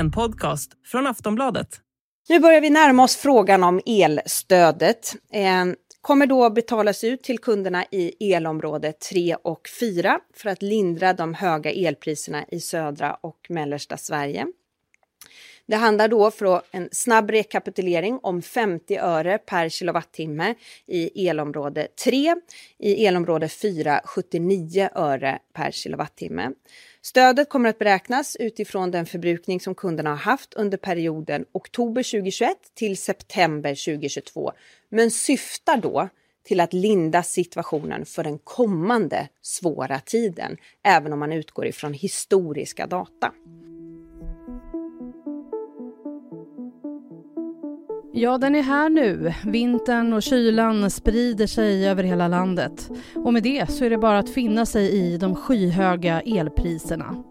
en podcast från Aftonbladet. Nu börjar vi närma oss frågan om elstödet. Eh, kommer då betalas ut till kunderna i elområde 3 och 4 för att lindra de höga elpriserna i södra och mellersta Sverige. Det handlar då för en snabb rekapitulering om 50 öre per kilowattimme i elområde 3, i elområde 4 79 öre per kilowattimme. Stödet kommer att beräknas utifrån den förbrukning som kunderna har haft under perioden oktober 2021 till september 2022, men syftar då till att linda situationen för den kommande svåra tiden, även om man utgår ifrån historiska data. Ja, den är här nu. Vintern och kylan sprider sig över hela landet. Och med det så är det bara att finna sig i de skyhöga elpriserna.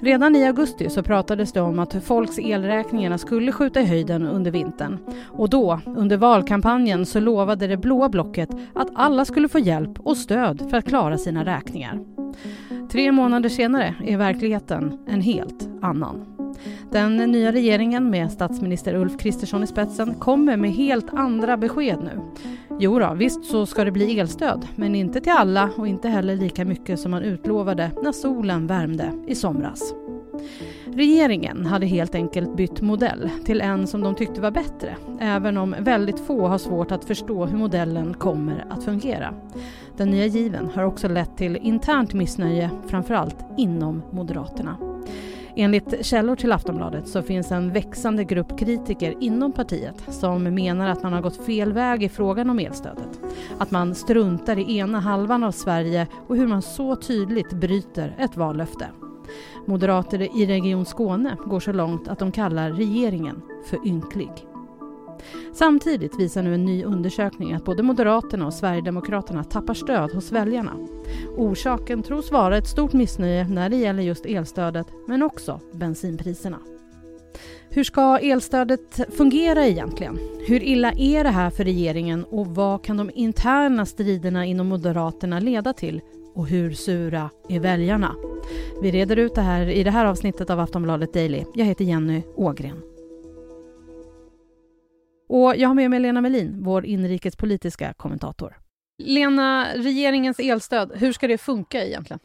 Redan i augusti så pratades det om att folks elräkningarna skulle skjuta i höjden under vintern. Och då, under valkampanjen, så lovade det blåa blocket att alla skulle få hjälp och stöd för att klara sina räkningar. Tre månader senare är verkligheten en helt annan. Den nya regeringen med statsminister Ulf Kristersson i spetsen kommer med helt andra besked nu. Jo då, visst så ska det bli elstöd, men inte till alla och inte heller lika mycket som man utlovade när solen värmde i somras. Regeringen hade helt enkelt bytt modell till en som de tyckte var bättre, även om väldigt få har svårt att förstå hur modellen kommer att fungera. Den nya given har också lett till internt missnöje, framförallt inom Moderaterna. Enligt källor till Aftonbladet så finns en växande grupp kritiker inom partiet som menar att man har gått fel väg i frågan om elstödet. Att man struntar i ena halvan av Sverige och hur man så tydligt bryter ett vallöfte. Moderater i Region Skåne går så långt att de kallar regeringen för ynklig. Samtidigt visar nu en ny undersökning att både Moderaterna och Sverigedemokraterna tappar stöd hos väljarna. Orsaken tros vara ett stort missnöje när det gäller just elstödet, men också bensinpriserna. Hur ska elstödet fungera egentligen? Hur illa är det här för regeringen och vad kan de interna striderna inom Moderaterna leda till? Och hur sura är väljarna? Vi reder ut det här i det här avsnittet av Aftonbladet Daily. Jag heter Jenny Ågren. Och jag har med mig Lena Melin, vår inrikespolitiska kommentator. Lena, regeringens elstöd, hur ska det funka egentligen?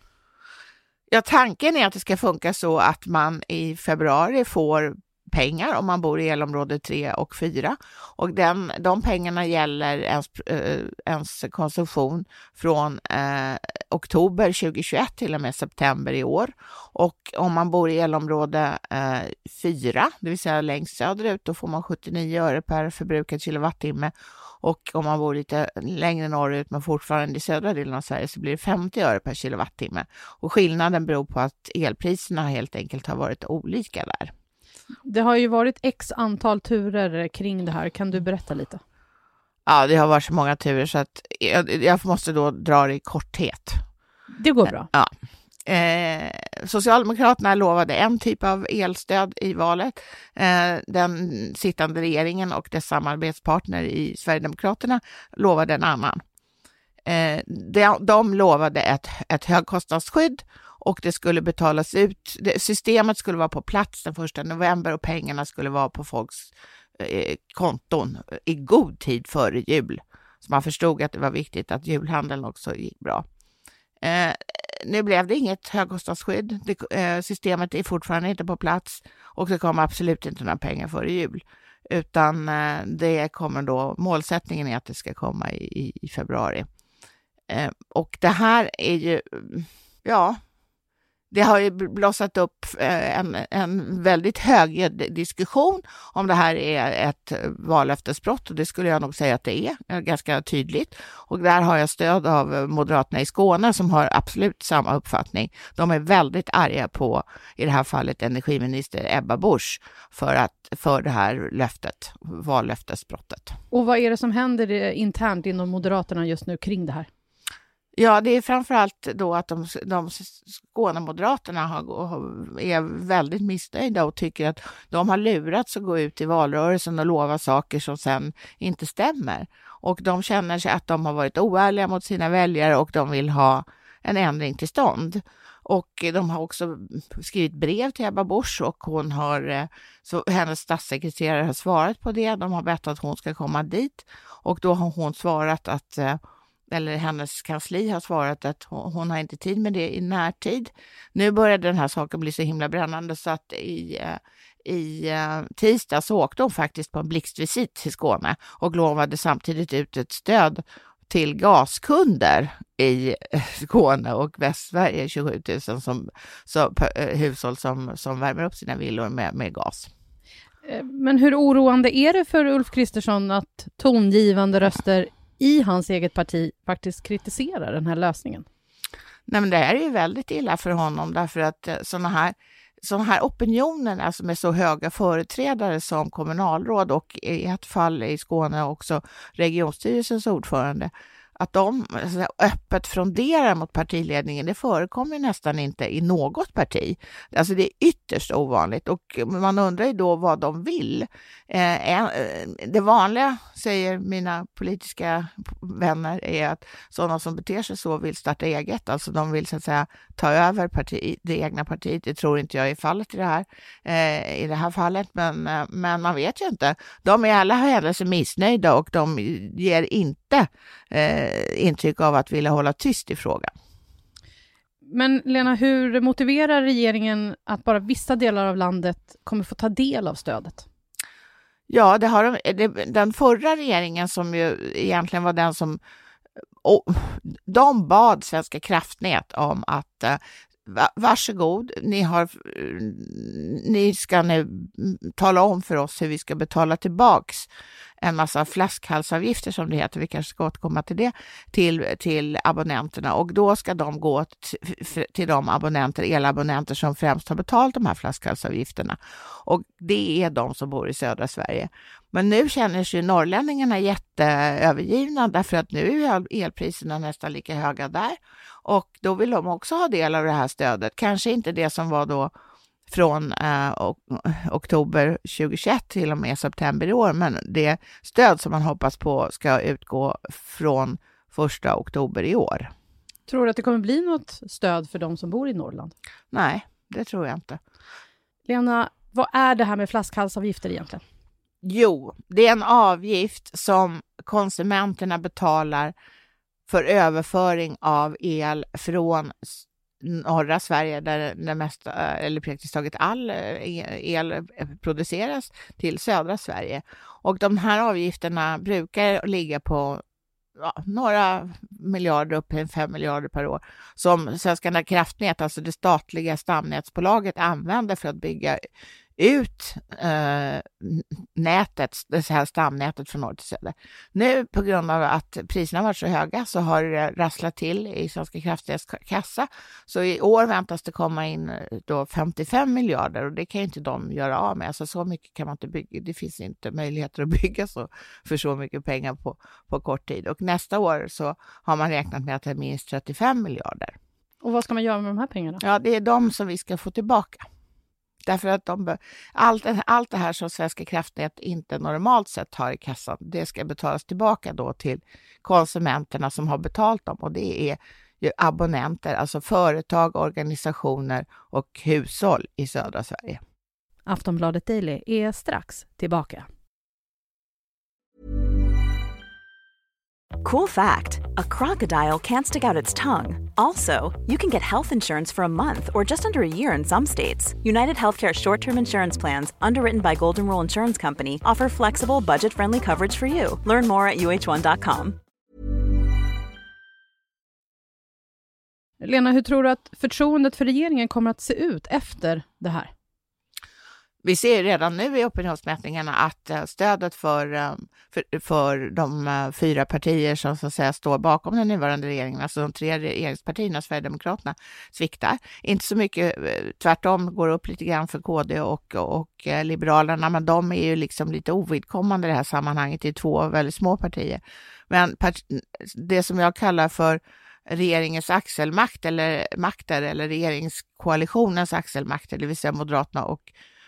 Ja, tanken är att det ska funka så att man i februari får pengar om man bor i elområde 3 och 4. Och den, de pengarna gäller ens, eh, ens konsumtion från eh, oktober 2021 till och med september i år. Och om man bor i elområde eh, 4, det vill säga längst söderut, då får man 79 öre per förbrukad kilowattimme. Och om man bor lite längre norrut men fortfarande i södra delen av Sverige så blir det 50 öre per kilowattimme. Och skillnaden beror på att elpriserna helt enkelt har varit olika där. Det har ju varit x antal turer kring det här. Kan du berätta lite? Ja, det har varit så många turer så att jag, jag måste då dra det i korthet. Det går bra. Ja. Eh, Socialdemokraterna lovade en typ av elstöd i valet. Eh, den sittande regeringen och dess samarbetspartner i Sverigedemokraterna lovade en annan. Eh, de, de lovade ett, ett högkostnadsskydd och det skulle betalas ut. systemet skulle vara på plats den första november och pengarna skulle vara på folks eh, konton eh, i god tid före jul. Så man förstod att det var viktigt att julhandeln också gick bra. Eh, nu blev det inget högkostnadsskydd. Det, eh, systemet är fortfarande inte på plats och det kommer absolut inte några pengar före jul. Utan eh, det kommer då, målsättningen är att det ska komma i, i februari. Eh, och det här är ju, ja, det har ju blossat upp eh, en, en väldigt hög diskussion om det här är ett vallöftesbrott och det skulle jag nog säga att det är, eh, ganska tydligt. Och där har jag stöd av Moderaterna i Skåne som har absolut samma uppfattning. De är väldigt arga på, i det här fallet, energiminister Ebba Busch för, att, för det här löftet, vallöftesbrottet. Och vad är det som händer eh, internt inom Moderaterna just nu kring det här? Ja, det är framförallt då att de, de Skånemoderaterna har, är väldigt missnöjda och tycker att de har lurats att gå ut i valrörelsen och lova saker som sen inte stämmer. Och de känner sig att de har varit oärliga mot sina väljare och de vill ha en ändring till stånd. Och de har också skrivit brev till Ebba Busch och hon har, eh, så hennes statssekreterare har svarat på det. De har bett att hon ska komma dit och då har hon svarat att eh, eller hennes kansli har svarat att hon, har inte tid med det i närtid. Nu började den här saken bli så himla brännande så att i, eh, i eh, tisdag så åkte hon faktiskt på en blixtvisit till Skåne och lovade samtidigt ut ett stöd till gaskunder i eh, Skåne och Västsverige, 27 000 som, som, hushåll som, som värmer upp sina villor med, med gas. Men hur oroande är det för Ulf Kristersson att tongivande röster i hans eget parti faktiskt kritiserar den här lösningen? Nej, men det här är ju väldigt illa för honom därför att eh, sådana här sådana här opinioner, alltså med så höga företrädare som kommunalråd och i ett fall i Skåne också regionstyrelsens ordförande, att de alltså, öppet fronderar mot partiledningen, det förekommer nästan inte i något parti. Alltså det är ytterst ovanligt och man undrar ju då vad de vill. Eh, eh, det vanliga, säger mina politiska vänner, är att sådana som beter sig så vill starta eget, alltså de vill så att säga ta över parti, det egna partiet. Det tror inte jag är fallet i det här, eh, i det här fallet, men, eh, men man vet ju inte. De är i alla händelser missnöjda och de ger inte eh, intryck av att vilja hålla tyst i frågan. Men Lena, hur motiverar regeringen att bara vissa delar av landet kommer få ta del av stödet? Ja, det har de, den förra regeringen som ju egentligen var den som och de bad Svenska kraftnät om att eh, varsågod, ni, har, ni ska nu tala om för oss hur vi ska betala tillbaks en massa flaskhalsavgifter som det heter, vi kanske ska återkomma till det, till, till abonnenterna och då ska de gå till de abonnenter, elabonnenter som främst har betalt de här flaskhalsavgifterna. Och det är de som bor i södra Sverige. Men nu känner sig norrlänningarna jätteövergivna därför att nu är elpriserna nästan lika höga där och då vill de också ha del av det här stödet. Kanske inte det som var då från eh, oktober 2021 till och med september i år, men det stöd som man hoppas på ska utgå från första oktober i år. Tror du att det kommer bli något stöd för de som bor i Norrland? Nej, det tror jag inte. Lena, vad är det här med flaskhalsavgifter egentligen? Jo, det är en avgift som konsumenterna betalar för överföring av el från norra Sverige där det mesta, eller praktiskt taget all eh, el eh, produceras till södra Sverige. Och de här avgifterna brukar ligga på ja, några miljarder upp till fem miljarder per år som Svenska kraftnät, alltså det statliga stamnätsbolaget, använder för att bygga ut eh, nätet, det här stamnätet från norr till söder. Nu på grund av att priserna varit så höga så har det rasslat till i Svenska kraftnäts kassa. Så i år väntas det komma in eh, då 55 miljarder och det kan inte de göra av med. Alltså så mycket kan man inte bygga. Det finns inte möjligheter att bygga så för så mycket pengar på, på kort tid. Och nästa år så har man räknat med att det är minst 35 miljarder. Och vad ska man göra med de här pengarna? Ja, det är de som vi ska få tillbaka. Därför att de, allt, allt det här som Svenska kraftnät inte normalt sett har i kassan, det ska betalas tillbaka då till konsumenterna som har betalt dem och det är ju abonnenter, alltså företag, organisationer och hushåll i södra Sverige. Aftonbladet Daily är strax tillbaka. Cool fact a crocodile can't stick out its tongue. Also, you can get health insurance for a month or just under a year in some states. United Healthcare short term insurance plans, underwritten by Golden Rule Insurance Company, offer flexible, budget friendly coverage for you. Learn more at uh1.com. Lena, hur tror du att förtroendet för regeringen kommer att se ut efter det här? Vi ser redan nu i opinionsmätningarna att eh, stödet för, eh, för, för de eh, fyra partier som så att säga står bakom den nuvarande regeringen, alltså de tre regeringspartierna, Sverigedemokraterna, sviktar. Inte så mycket, tvärtom går upp lite grann för KD och, och Liberalerna, men de är ju liksom lite ovidkommande i det här sammanhanget, det är två väldigt små partier. Men det som jag kallar för regeringens axelmakt eller makter eller regeringskoalitionens axelmakter, det vill säga Moderaterna och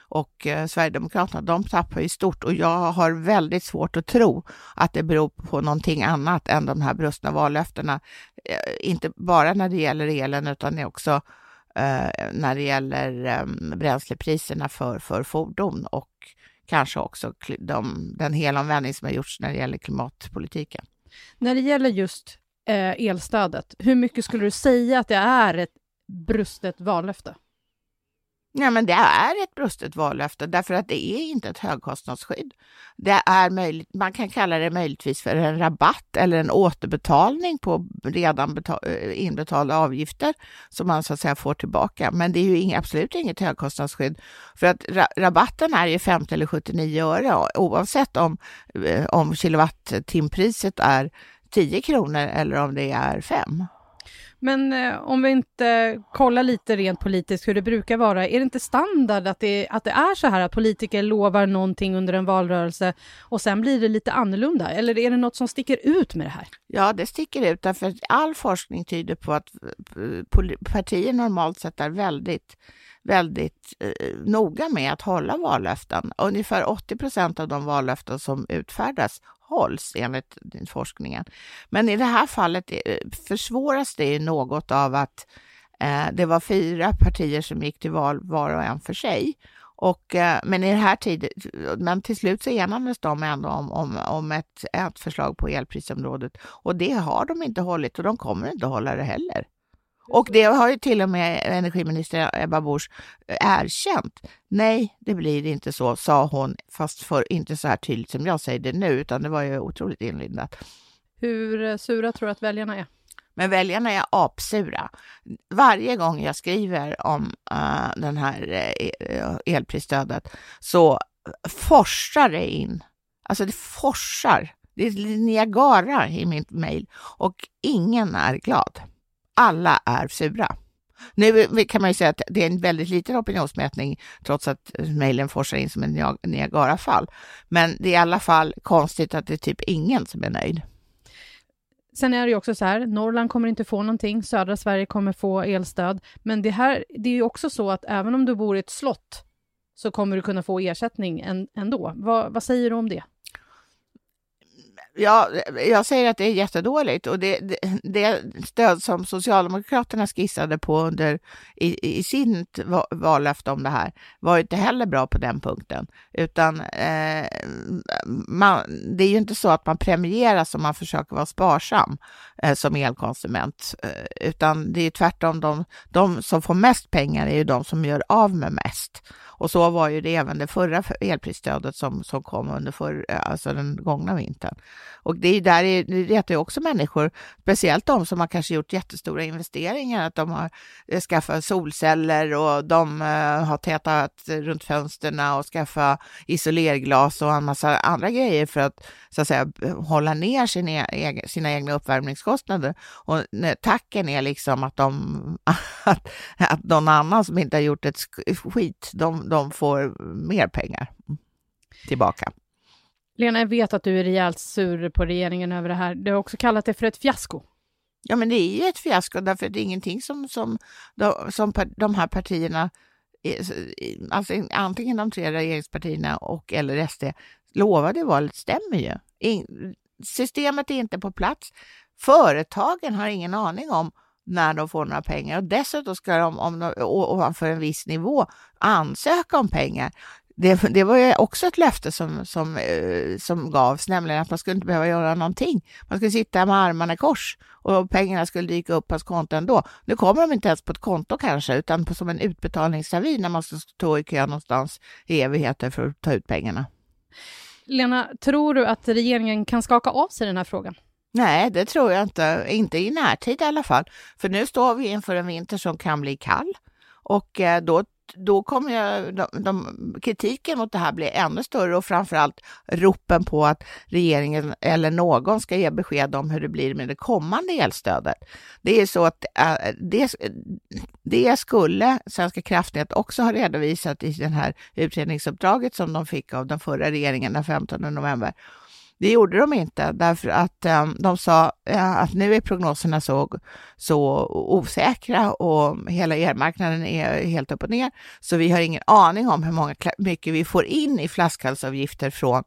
och eh, Sverigedemokraterna, de tappar ju stort och jag har väldigt svårt att tro att det beror på någonting annat än de här brustna vallöftena. Eh, inte bara när det gäller elen utan också eh, när det gäller ehm, bränslepriserna för, för fordon och kanske också de, den helomvändning som har gjorts när det gäller klimatpolitiken. När det gäller just eh, elstödet, hur mycket skulle du säga att det är ett brustet vallöfte? Nej, men det är ett brustet vallöfte därför att det är inte ett högkostnadsskydd. Det är möjligt, man kan kalla det möjligtvis för en rabatt eller en återbetalning på redan eh, inbetalda avgifter som man så att säga får tillbaka. Men det är ju absolut inget högkostnadsskydd för att ra rabatten är ju 50 eller 79 öre oavsett om, eh, om kilowattimpriset är 10 kronor eller om det är 5. Men eh, om vi inte kollar lite rent politiskt hur det brukar vara, är det inte standard att det, att det är så här att politiker lovar någonting under en valrörelse och sen blir det lite annorlunda? Eller är det något som sticker ut med det här? Ja, det sticker ut därför att all forskning tyder på att eh, partier normalt sett är väldigt väldigt eh, noga med att hålla vallöften. Ungefär 80 procent av de vallöften som utfärdas hålls enligt forskningen. Men i det här fallet eh, försvåras det något av att eh, det var fyra partier som gick till val var och en för sig. Och, eh, men i det här tiden, men till slut så enades de ändå om, om, om ett, ett förslag på elprisområdet och det har de inte hållit och de kommer inte hålla det heller. Och det har ju till och med energiminister Ebba Busch erkänt. Nej, det blir inte så, sa hon, fast för inte så här tydligt som jag säger det nu, utan det var ju otroligt inlindat. Hur eh, sura tror du att väljarna är? Men väljarna är apsura. Varje gång jag skriver om uh, den här uh, elprisstödet så forsar det in. Alltså det forsar. Det är Niagara i mitt mejl och ingen är glad alla är sura. Nu kan man ju säga att det är en väldigt liten opinionsmätning trots att mejlen forsar in som en Niagarafall. Men det är i alla fall konstigt att det är typ ingen som är nöjd. Sen är det ju också så här, Norrland kommer inte få någonting, södra Sverige kommer få elstöd. Men det här, det är ju också så att även om du bor i ett slott så kommer du kunna få ersättning ändå. Vad, vad säger du om det? Ja, jag säger att det är jättedåligt och det, det, det stöd som Socialdemokraterna skissade på under i, i sin vallöfte om det här var inte heller bra på den punkten, utan eh, man, det är ju inte så att man premieras om man försöker vara sparsam. Eh, som elkonsument, eh, utan det är tvärtom de, de som får mest pengar är ju de som gör av med mest. Och så var ju det även det förra elprisstödet som, som kom under för, eh, alltså den gångna vintern. Och det är där det retar ju också människor, speciellt de som har kanske gjort jättestora investeringar, att de har skaffat solceller och de har tätat runt fönstren och skaffat isolerglas och en massa andra grejer för att så att säga hålla ner e-, sina egna uppvärmningskostnader. Och tacken är liksom att de, att, att någon annan som inte har gjort ett skit, de, de får mer pengar tillbaka. Lena, jag vet att du är rejält sur på regeringen över det här. Du har också kallat det för ett fiasko. Ja, men det är ju ett fiasko därför att det är ingenting som, som, de, som de här partierna, alltså antingen de tre regeringspartierna och eller SD, lovade i valet stämmer ju. Systemet är inte på plats. Företagen har ingen aning om när de får några pengar och dessutom ska de, om de ovanför en viss nivå ansöka om pengar det, det var ju också ett löfte som, som, eh, som gavs, nämligen att man skulle inte behöva göra någonting. Man skulle sitta med armarna i kors och pengarna skulle dyka upp på ett konto ändå. Nu kommer de inte ens på ett konto kanske, utan på, som en utbetalningsavi när man ska stå i kö någonstans i evigheter för att ta ut pengarna. Lena, tror du att regeringen kan skaka av sig den här frågan? Nej, det tror jag inte. Inte i närtid i alla fall. För nu står vi inför en vinter som kan bli kall och eh, då då kommer jag, de, de, kritiken mot det här bli ännu större och framförallt ropen på att regeringen eller någon ska ge besked om hur det blir med det kommande elstödet. Det är så att äh, det, det skulle Svenska kraftnät också ha redovisat i det här utredningsuppdraget som de fick av den förra regeringen den 15 november. Det gjorde de inte därför att ehm, de sa eh, att nu är prognoserna så, så osäkra och hela elmarknaden är helt upp och ner. Så vi har ingen aning om hur många, mycket vi får in i flaskhalsavgifter från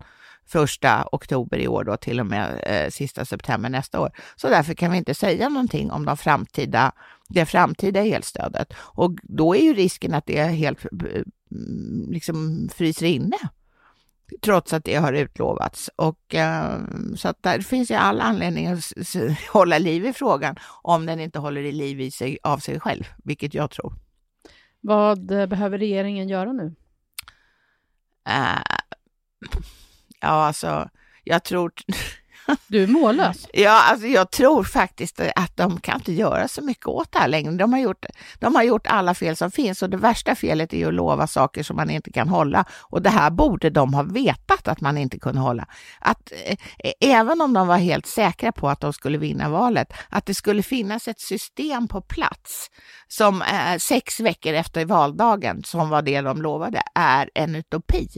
första oktober i år då till och med eh, sista september nästa år. Så därför kan vi inte säga någonting om de framtida, det framtida elstödet. Och då är ju risken att det helt eh, liksom fryser inne trots att det har utlovats. Och, eh, så att där finns ju all anledning att hålla liv i frågan om den inte håller i liv i sig, av sig själv, vilket jag tror. Vad eh, behöver regeringen göra nu? Uh, ja, alltså, jag tror... Du är mållös. ja, alltså jag tror faktiskt att de kan inte göra så mycket åt det här längre. De har, gjort, de har gjort alla fel som finns och det värsta felet är ju att lova saker som man inte kan hålla. Och det här borde de ha vetat att man inte kunde hålla. Att eh, även om de var helt säkra på att de skulle vinna valet, att det skulle finnas ett system på plats som eh, sex veckor efter valdagen, som var det de lovade, är en utopi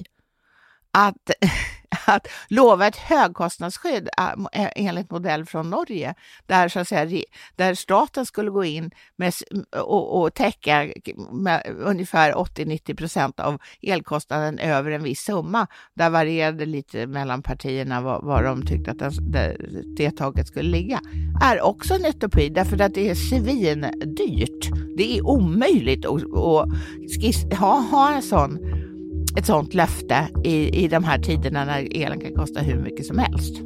att, att lova ett högkostnadsskydd ah, eh, enligt modell från Norge, där, så att säga, där staten skulle gå in med, och, och täcka med ungefär 80-90 procent av elkostnaden över en viss summa. Där varierade lite mellan partierna vad, vad de tyckte att det, det taket skulle ligga. är också en utopi därför att det är svindyrt. Det är omöjligt att, att skissa, ha, ha en sån ett sådant löfte i, i de här tiderna när elen kan kosta hur mycket som helst.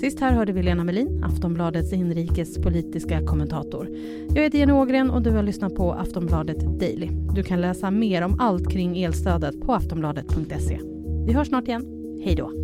Sist här hörde vi Lena Melin, Aftonbladets inrikespolitiska kommentator. Jag heter Jenny Ågren och du har lyssnat på Aftonbladet Daily. Du kan läsa mer om allt kring elstödet på aftonbladet.se. Vi hörs snart igen. Hej då!